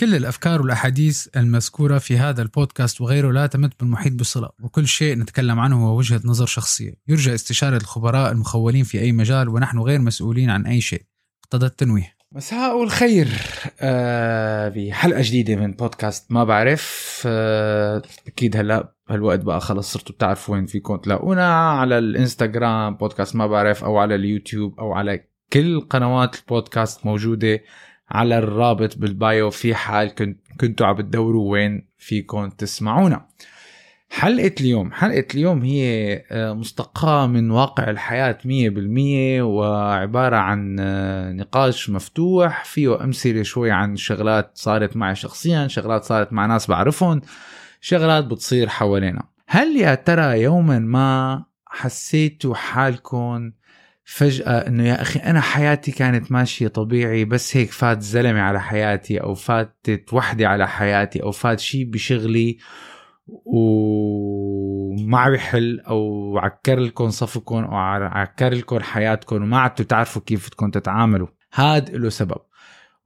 كل الأفكار والأحاديث المذكورة في هذا البودكاست وغيره لا تمت بالمحيط بصلة وكل شيء نتكلم عنه هو وجهة نظر شخصية. يرجى استشارة الخبراء المخولين في أي مجال ونحن غير مسؤولين عن أي شيء. اقتضى التنويه. مساء الخير آه بحلقة جديدة من بودكاست ما بعرف. آه أكيد هلا هالوقت بقى خلص صرتوا بتعرفوا وين فيكم تلاقونا على الإنستغرام بودكاست ما بعرف أو على اليوتيوب أو على كل قنوات البودكاست موجودة. على الرابط بالبايو في حال كنت كنتوا عم بتدوروا وين فيكم تسمعونا. حلقة اليوم حلقة اليوم هي آه، مستقاة من واقع الحياة مية بالمية وعبارة عن آه، نقاش مفتوح فيه أمثلة شوي عن شغلات صارت معي شخصيا شغلات صارت مع ناس بعرفهم شغلات بتصير حوالينا. هل يا ترى يوما ما حسيتوا حالكم فجأة إنه يا أخي أنا حياتي كانت ماشية طبيعي بس هيك فات زلمة على حياتي أو فاتت وحدة على حياتي أو فات شيء بشغلي وما بحل أو عكر لكم صفكم أو عكر لكم حياتكم وما عدتوا تعرفوا كيف بدكم تتعاملوا. هاد له سبب.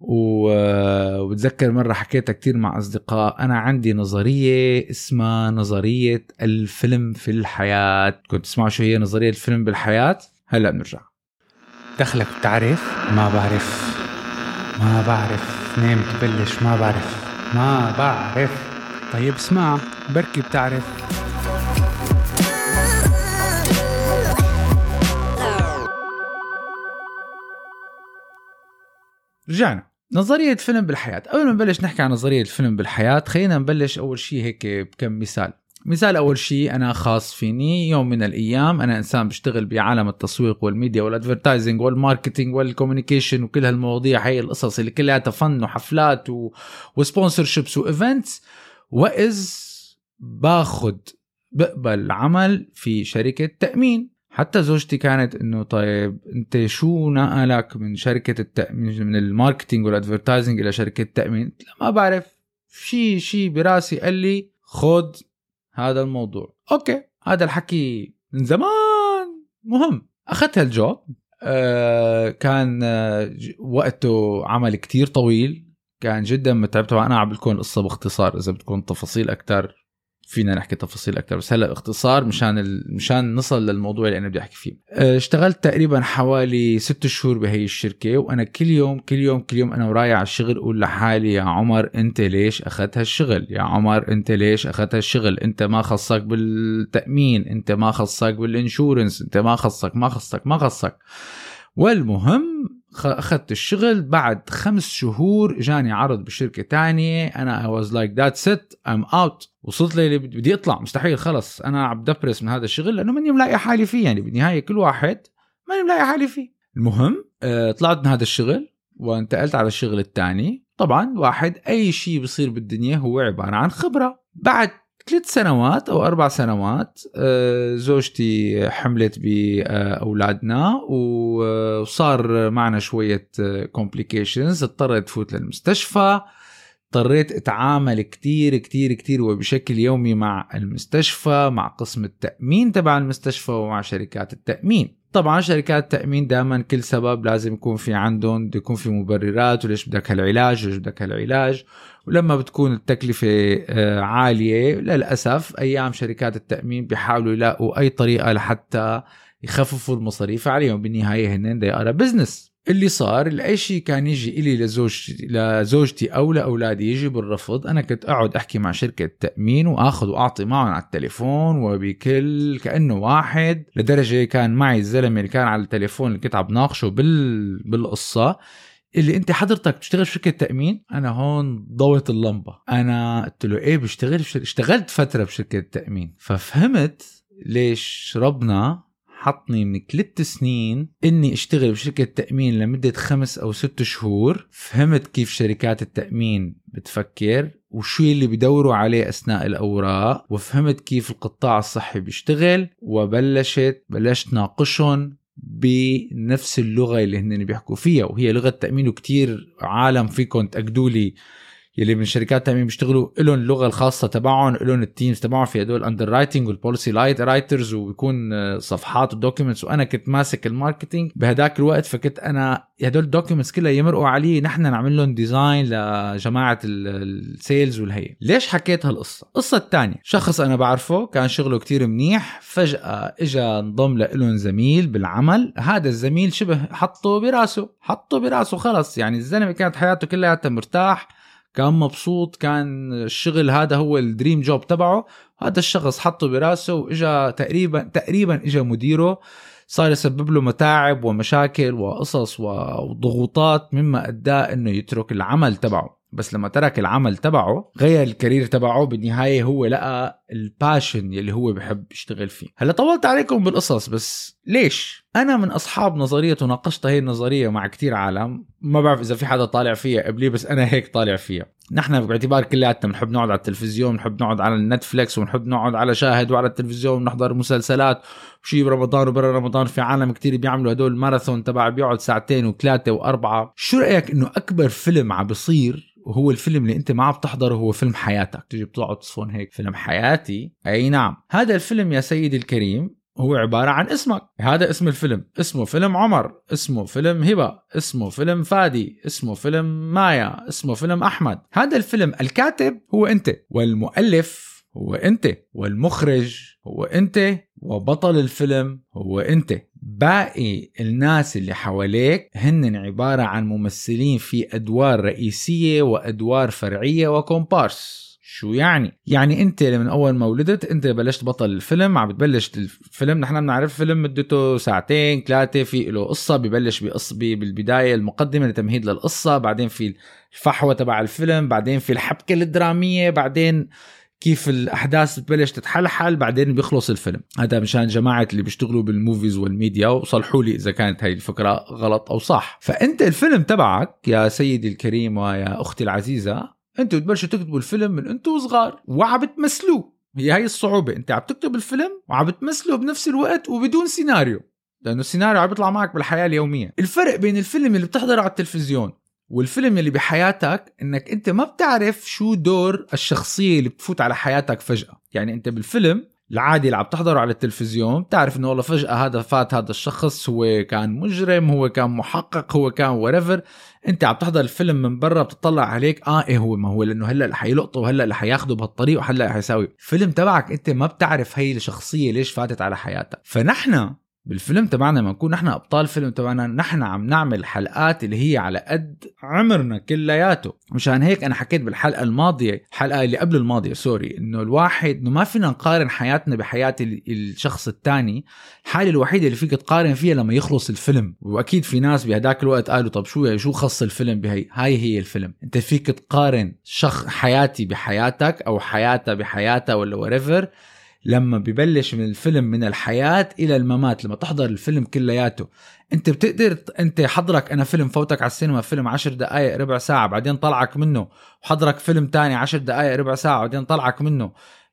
وبتذكر مرة حكيتها كتير مع أصدقاء أنا عندي نظرية اسمها نظرية الفيلم في الحياة. كنت تسمعوا شو هي نظرية الفيلم بالحياة؟ هلا بنرجع. دخلك بتعرف؟ ما بعرف. ما بعرف. نام تبلش ما بعرف. ما بعرف. طيب اسمع بركي بتعرف. رجعنا. نظرية فيلم بالحياة. قبل ما نبلش نحكي عن نظرية الفيلم بالحياة خلينا نبلش أول شيء هيك بكم مثال. مثال أول شيء أنا خاص فيني يوم من الأيام أنا إنسان بشتغل بعالم التسويق والميديا والادفرتايزنج والماركتينج والكوميونيكيشن وكل هالمواضيع هي القصص اللي كلها فن وحفلات و... و sponsorships و events واذ باخذ بقبل عمل في شركة تأمين. حتى زوجتي كانت إنه طيب أنت شو نقلك من شركة التأمين من ال marketing وال advertising إلى شركة تأمين؟ ما بعرف. شيء شيء براسي قال لي خذ هذا الموضوع. okay. هذا الحكي من زمان. مهم. اخذت هال job آه كان آه وقته عمل كتير طويل. كان جدا متعب. طبعا أنا عم لكم القصة باختصار إذا بدكم تفاصيل أكثر فينا نحكي تفاصيل أكثر بس هلا اختصار مشان ال... مشان نصل للموضوع اللي أنا بدي أحكي فيه. آه، اشتغلت تقريبا حوالي ست شهور بهي الشركة وأنا كل يوم كل يوم كل يوم أنا ورايح على الشغل أقول لحالي يا عمر أنت ليش أخذت هالشغل؟ يا عمر أنت ليش أخذت هالشغل؟ أنت ما خصك بالتأمين أنت ما خصك بال insurance أنت ما خصك ما خصك ما خصك. والمهم أخذت الشغل. بعد خمس شهور جاني عرض بشركة تانية. أنا I was like that's it. I'm out. وصلت لي بدي أطلع. مستحيل. خلص. أنا عم دبرس من هذا الشغل لأنه ماني ملاقي حالي فيه. يعني بالنهاية كل واحد ماني ملاقي حالي فيه. المهم آه، طلعت من هذا الشغل وانتقلت على الشغل الثاني طبعا واحد أي شيء بصير بالدنيا هو عبارة عن خبرة. بعد ثلاث سنوات أو أربع سنوات آه، زوجتي حملت بأولادنا وصار معنا شوية كومبليكيشنز اضطرت تفوت للمستشفى. اضطريت اتعامل كتير كتير كتير وبشكل يومي مع المستشفى مع قسم التأمين تبع المستشفى ومع شركات التأمين. طبعا شركات التأمين دائما كل سبب لازم يكون في عندهم بده يكون في مبررات وليش بدك هالعلاج وليش بدك هالعلاج. ولما بتكون التكلفة آه، عالية للأسف أيام شركات التأمين بيحاولوا يلاقوا أي طريقة لحتى يخففوا المصاريف عليهم. بالنهاية هن they are a business. اللي صار شيء كان يجي إلي لزوجتي لزوجتي أو لأولادي يجي بالرفض. أنا كنت أقعد أحكي مع شركة تأمين وأخذ وأعطي معهم على التليفون وبكل كأنه واحد لدرجة كان معي الزلمة اللي كان على التليفون اللي كنت عم ناقشه بال بالقصة اللي أنت حضرتك بتشتغل في شركة تأمين؟ أنا هون ضوت اللمبة. أنا قلت له إيه بشتغل اشتغلت فترة بشركة تأمين. ففهمت ليش ربنا حطني من ثلاث سنين إني أشتغل بشركة تأمين لمدة خمس أو ست شهور. فهمت كيف شركات التأمين بتفكر وشو اللي بدوروا عليه أثناء الأوراق. وفهمت كيف القطاع الصحي بيشتغل. وبلشت بلشت ناقشهم بنفس اللغة اللي هن بيحكوا فيها. وهي لغة تأمين وكتير عالم فيكم تأكدوا لي يلي من شركات تامين بيشتغلوا لهم اللغة الخاصة تبعهم لهم ال terms تبعهم في هدول ال underwriting وال policy writers وبيكون آه، صفحات و documents وأنا كنت ماسك ال marketing بهداك الوقت فكنت أنا هدول ال documents كلها يمرقوا علي نحن نعمل لهم design لجماعة ال sales والهي. ليش حكيت هالقصة؟ القصة الثانية شخص أنا بعرفه كان شغله كتير منيح فجأة اجى انضم لهم زميل بالعمل هذا الزميل شبه حطه براسه حطه براسه خلص. يعني الزلمة كانت حياته كلها مرتاح كان مبسوط كان الشغل هذا هو ال dream job تبعه. هذا الشخص حطه براسه وإجا تقريبا تقريبا اجى مديره. صار يسبب له متاعب ومشاكل وقصص وضغوطات مما اداه إنه يترك العمل تبعه. بس لما ترك العمل تبعه غير ال career تبعه بالنهاية هو لقى ال passion يلي هو بحب يشتغل فيه. هلا طولت عليكم بالقصص بس ليش؟ أنا من أصحاب نظرية وناقشت هي النظرية مع كتير عالم. ما بعرف إذا في حدا طالع فيها قبلي بس أنا هيك طالع فيها. نحن باعتبار كلياتنا بنحب نقعد على التلفزيون بنحب نقعد على النتفليكس ونحب نقعد على شاهد وعلى التلفزيون ونحضر مسلسلات. وشي برمضان وبرا رمضان في عالم كتير بيعملوا هدول الماراثون تبع بيقعد ساعتين وثلاثة وأربعة. شو رأيك إنه أكبر فيلم عم بيصير وهو الفيلم اللي أنت ما عم تحضره هو فيلم حياتك؟ تيجي بتقعد تصفن هيك فيلم حياتي؟ أي نعم. هذا الفيلم يا سيدي الكريم هو عبارة عن اسمك. هذا اسم الفيلم. اسمه فيلم عمر اسمه فيلم هبة اسمه فيلم فادي اسمه فيلم مايا اسمه فيلم أحمد. هذا الفيلم الكاتب هو أنت والمؤلف هو أنت والمخرج هو أنت وبطل الفيلم هو أنت. باقي الناس اللي حواليك هن عبارة عن ممثلين في أدوار رئيسية وأدوار فرعية وكومبارس. شو يعني؟ يعني انت من أول ما ولدت انت بلشت بطل الفيلم عم بتبلش الفيلم. نحن بنعرف فيلم مدته ساعتين ثلاثة في له قصة ببلش بقص بالبداية المقدمة لتمهيد للقصة بعدين في الفحوى تبع الفيلم بعدين في الحبكة الدرامية بعدين كيف الأحداث بتبلش تتحلحل بعدين بيخلص الفيلم. هذا مشان جماعة اللي بيشتغلوا بال movies وال media وصلحوا لي إذا كانت هاي الفكرة غلط أو صح. فأنت الفيلم تبعك يا سيدي الكريم ويا أختي العزيزة أنتوا بتبلشوا تكتبوا الفيلم من أنتوا صغار وعم بتمثلوه. هي هاي الصعوبة انت عم تكتب الفيلم وعم بتمثله بنفس الوقت وبدون سيناريو. لأنه السيناريو عم بيطلع معك بالحياة اليومية. الفرق بين الفيلم اللي بتحضره على التلفزيون والفيلم اللي بحياتك إنك أنت ما بتعرف شو دور الشخصية اللي بتفوت على حياتك فجأة. يعني أنت بالفيلم العادي اللي عم تحضره على التلفزيون بتعرف إنه والله فجأة هذا فات هذا الشخص هو كان مجرم هو كان محقق هو كان وريفر أنت عم تحضر الفيلم من برا بتطلع عليك آه إيه هو ما هو لأنه هلأ اللي حيلقطه وهلا اللي حياخده بهالطريق وهلا حيساوي الفيلم تبعك أنت ما بتعرف هي الشخصية ليش فاتت على حياتك فنحن بالفيلم تبعنا لما نكون نحن أبطال فيلم تبعنا نحن عم نعمل حلقات اللي هي على قد عمرنا كلياته. مشان هيك أنا حكيت بالحلقة الماضية الحلقة اللي قبل الماضية سوري إنه الواحد إنه ما فينا نقارن حياتنا بحياة الشخص الثاني الحالة الوحيدة اللي فيك تقارن فيها لما يخلص الفيلم. وأكيد في ناس بهداك الوقت قالوا طب شو شو خص الفيلم بهي؟ هاي هي الفيلم. أنت فيك تقارن شخص حياتي بحياتك أو حياتها بحياتها ولا وريفر لما ببلش من الفيلم من الحياة إلى الممات لما تحضر الفيلم كلياته. أنت بتقدر أنت حضرك أنا فيلم فوتك على السينما فيلم عشر دقائق ربع ساعة بعدين طلعك منه. وحضرك فيلم تاني عشر دقائق ربع ساعة بعدين طلعك منه.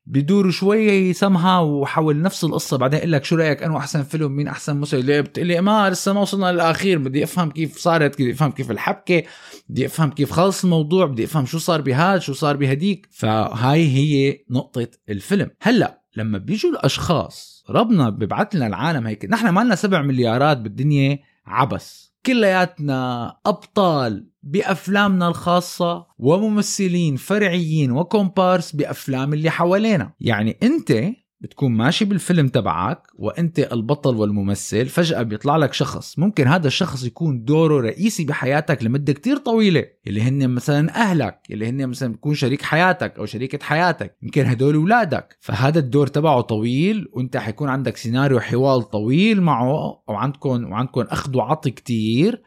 بدوروا شوي سمها وحول نفس القصة بعدين أقول لك شو رأيك؟ انه أحسن فيلم مين أحسن مسلسل؟ ليه بتقول لي ما لسه ما وصلنا للآخير. بدي أفهم كيف صارت بدي أفهم كيف الحبكة بدي أفهم كيف خلص الموضوع بدي أفهم شو صار بهذا شو صار بهديك. فهاي هي نقطة الفيلم. هلأ لما بيجوا الأشخاص ربنا ببعث لنا العالم هيك نحن ما لنا سبع مليارات بالدنيا عبس كلياتنا أبطال بأفلامنا الخاصة وممثلين فرعيين وكومبارس بأفلام اللي حوالينا. يعني أنت بتكون ماشي بالفيلم تبعك وأنت البطل والممثل فجأة بيطلع لك شخص. ممكن هذا الشخص يكون دوره رئيسي بحياتك لمدة كتير طويلة اللي هن مثلا أهلك اللي هن مثلا بيكون شريك حياتك أو شريكة حياتك. يمكن هدول أولادك. فهذا الدور تبعه طويل وأنت حيكون عندك سيناريو حوار طويل معه وعندكم وعندكم أخذ وعطي كتير.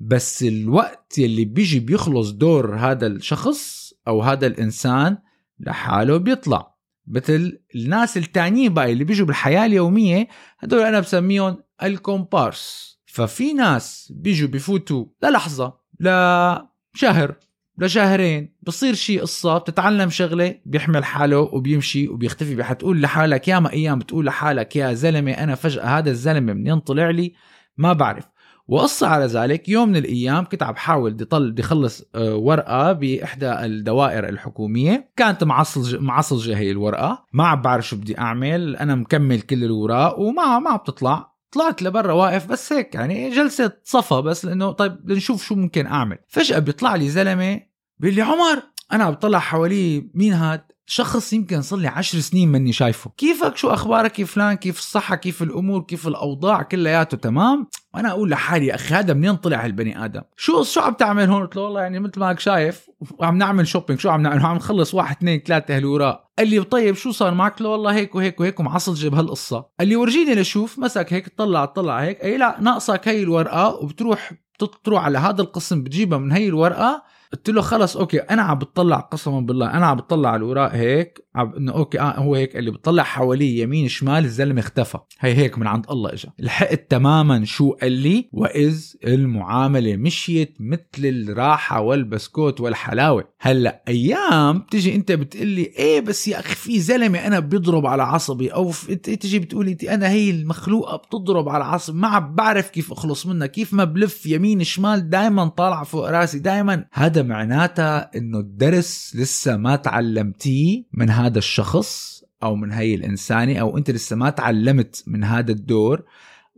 بس الوقت يلي بيجي بيخلص دور هذا الشخص أو هذا الإنسان لحاله بيطلع. مثل الناس التانيين بقى اللي بيجوا بالحياة اليومية هدول أنا بسميهم الكومبارس. ففي ناس بيجوا بفوتوا للحظة لشهر لشهرين بصير شي قصة بتتعلم شغلة بيحمل حاله وبيمشي وبيختفي. حتقول لحالك ياما أيام بتقول لحالك يا زلمة أنا فجأة هذا الزلمة منين طلع لي؟ ما بعرف. وقصة على ذلك يوم من الأيام كنت عم بحاول بدي طل بدي اخلص آه، ورقة بإحدى الدوائر الحكومية. كانت معصلجه معصلجه هي الورقة. ما عم بعرف شو بدي أعمل. أنا مكمل كل الاوراق وما ما بتطلع طلعت لبرا واقف بس هيك يعني جلسة صفا بس لأنه طيب لنشوف شو ممكن أعمل. فجأة بيطلع لي زلمة بيقول لي عمر أنا عم بطلع حواليه مين هاد؟ شخص يمكن صار لي عشر سنين مني شايفه. كيفك؟ شو أخبارك؟ كيف فلان؟ كيف الصحة؟ كيف الأمور؟ كيف الأوضاع؟ كلياته تمام؟ وأنا أقول لحالي يا أخي هذا منين طلع هالبني آدم؟ شو شو عم تعمل هون؟ قلت له والله يعني مثل ما شايف عم نعمل shopping شو عم نعمل؟ عم نخلص واحد اثنين ثلاثة هالوراق قال لي طيب شو صار معك؟ قلت له والله هيك وهيك وهيك ومعصلجه بهالقصه قال لي ورجيني لشوف مسك هيك طلع طلع هيك. اي لا ناقصك هي الورقة وبتروح بتروح على هذا القسم بتجيبها من هي الورقة قلت له خلص okay أنا عم بتطلع قسما بالله أنا عم بتطلع على الاوراق هيك إنه okay آه هو هيك اللي بتطلع حواليه يمين شمال الزلمة اختفى. هي هيك من عند الله اجى لحقت تماما شو قال لي؟ وإذ المعاملة مشيت مثل الراحة والبسكوت والحلاوة. هلأ أيام تجي أنت بتقول لي إيه بس يا أخي في زلمة أنا بيضرب على عصبي؟ أو تجي بتقولي أنا هي المخلوقة بتضرب على عصبي. ما عم بعرف كيف أخلص منها. كيف ما بلف يمين شمال دائما طالع فوق راسي دائما هذا معناتها إنه الدرس لسه ما تعلمتيه من هذا الشخص أو من هي الإنسانة أو أنت لسه ما تعلمت من هذا الدور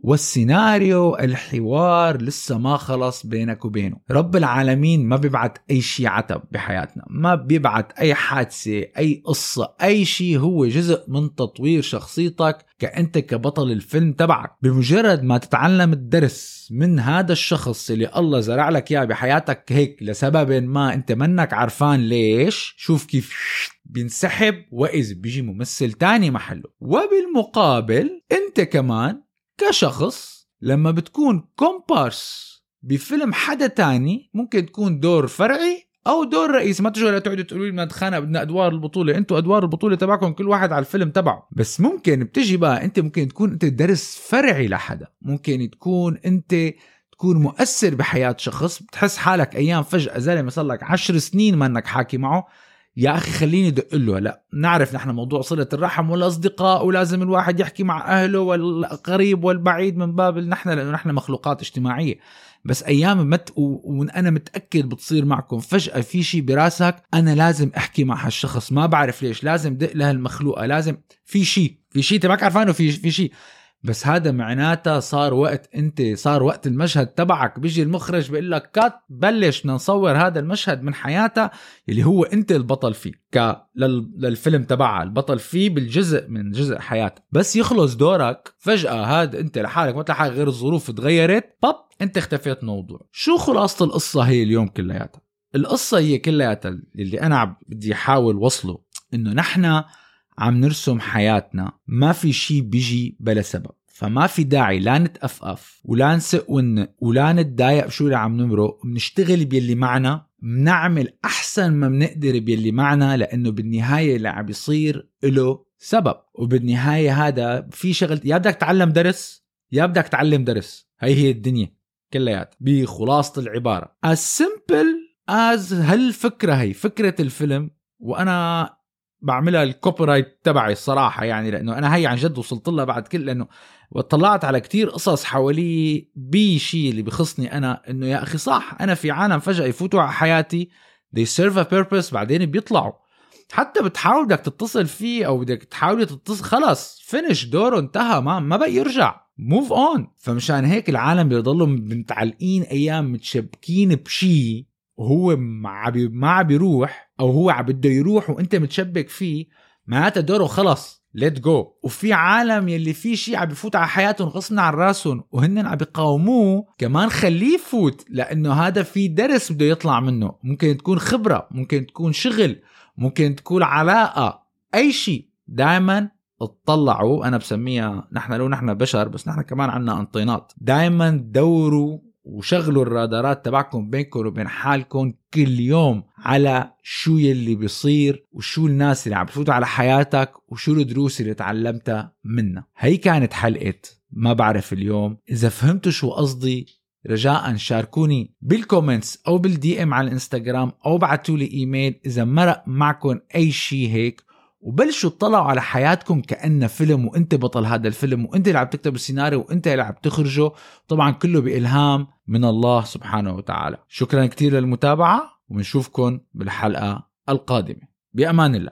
والسيناريو الحوار لسه ما خلص بينك وبينه. رب العالمين ما بيبعت أي شيء عتب بحياتنا ما بيبعت أي حادثة أي قصة أي شيء هو جزء من تطوير شخصيتك كأنت كبطل الفيلم تبعك. بمجرد ما تتعلم الدرس من هذا الشخص اللي الله زرع لك إياه بحياتك هيك لسبب ما أنت منك عرفان ليش شوف كيف بينسحب وإذا بيجي ممثل تاني محله. وبالمقابل أنت كمان كشخص لما بتكون كومبارس بفيلم حدا تاني ممكن تكون دور فرعي أو دور رئيس. ما تجوا تقعدوا تقولوا لي بدنا نتخانق بدنا أدوار البطولة. أنتوا أدوار البطولة تبعكم كل واحد على الفيلم تبعه. بس ممكن بتجي بقى أنت ممكن تكون أنت درس فرعي لحدا. ممكن تكون أنت تكون مؤثر بحياة شخص. بتحس حالك أيام فجأة زلمة صار لك 10 سنين ما إنك حاكي معه. يا أخي خليني أدق له. لا نعرف نحن موضوع صلة الرحم والأصدقاء ولازم الواحد يحكي مع أهله والقريب والبعيد من باب نحن لأنه نحن مخلوقات اجتماعية. بس أيام مت وأنا متأكد بتصير معكم فجأة في شيء براسك أنا لازم أحكي مع هالشخص. ما بعرف ليش لازم دق لهالمخلوقة لازم في شيء في شيء. أنت ما عارفانه في في شيء. بس هذا معناتها صار وقت انت صار وقت المشهد تبعك. بيجي المخرج بيقول لك كات بلش نصور هذا المشهد من حياتها اللي هو انت البطل فيه. ك للفيلم تبعها البطل فيه بالجزء من جزء حياتها بس يخلص دورك فجأة هذا انت لحالك ما حاجة غير الظروف تغيرت باب انت اختفيت من الموضوع شو خلاصة القصة هي اليوم كلياتها؟ القصة هي كلياتها اللي أنا بدي أحاول وصله. إنه نحن عم نرسم حياتنا. ما في شيء بيجي بلا سبب. فما في داعي لا نتأفأف ولا نسق ون ولا نتضايق بشو اللي عم نمرق. بنشتغل باللي معنا. بنعمل أحسن ما بنقدر باللي معنا لأنه بالنهاية اللي عم بيصير له سبب. وبالنهاية هذا في شغل يا بدك تعلم درس؟ يا بدك تعلم درس. هي هي الدنيا كليات بخلاصة العبارة. as simple as هالفكرة هي. فكرة الفيلم. وأنا بعملها ال copyright تبعي الصراحة يعني لأنه أنا هي عن جد وصلت لها بعد كل لأنه وطلعت على كتير قصص حوالي بشيء اللي بخصني أنا إنه يا أخي صح أنا في عالم فجأة يفوتوا على حياتي they serve a purpose بعدين بيطلعوا. حتى بتحاول بدك تتصل فيه أو بدك تحاولي تتصل خلص finish دوره انتهى ما ما بقى يرجع. move on فمشان هيك العالم بيضلوا متعلقين أيام متشبكين بشيء وهو ما ما بيروح. أو هو عم بده يروح وأنت متشبك فيه معناتها دوره خلص ليت جو وفي عالم يلي في شيء عم بفوت على حياتهم غصن عن راسهم وهن عم بيقاوموه كمان خليه يفوت لأنه هذا في درس بده يطلع منه. ممكن تكون خبرة ممكن تكون شغل ممكن تكون علاقة أي شيء دائما اطلعوا أنا بسميها نحن لو نحن بشر بس نحن كمان عنا أنطينات. دائما دوروا وشغلوا الرادارات تبعكم بينكم وبين حالكم كل يوم على شو يلي بيصير وشو الناس اللي عم بفوتوا على حياتك وشو الدروس اللي تعلمتها منها. هي كانت حلقة ما بعرف اليوم. إذا فهمتوا شو قصدي رجاء شاركوني بال comments أو بال DM على الإنستغرام أو بعتوا لي إيميل. إذا مرق معكم أي شيء هيك وبلشوا تطلعوا على حياتكم كأنه فيلم وانت بطل هذا الفيلم وانت اللي عم تكتب السيناريو وانت اللي عم تخرجه. طبعا كله بإلهام من الله سبحانه وتعالى. شكرا كثير للمتابعة وبنشوفكم بالحلقة القادمة. بأمان الله.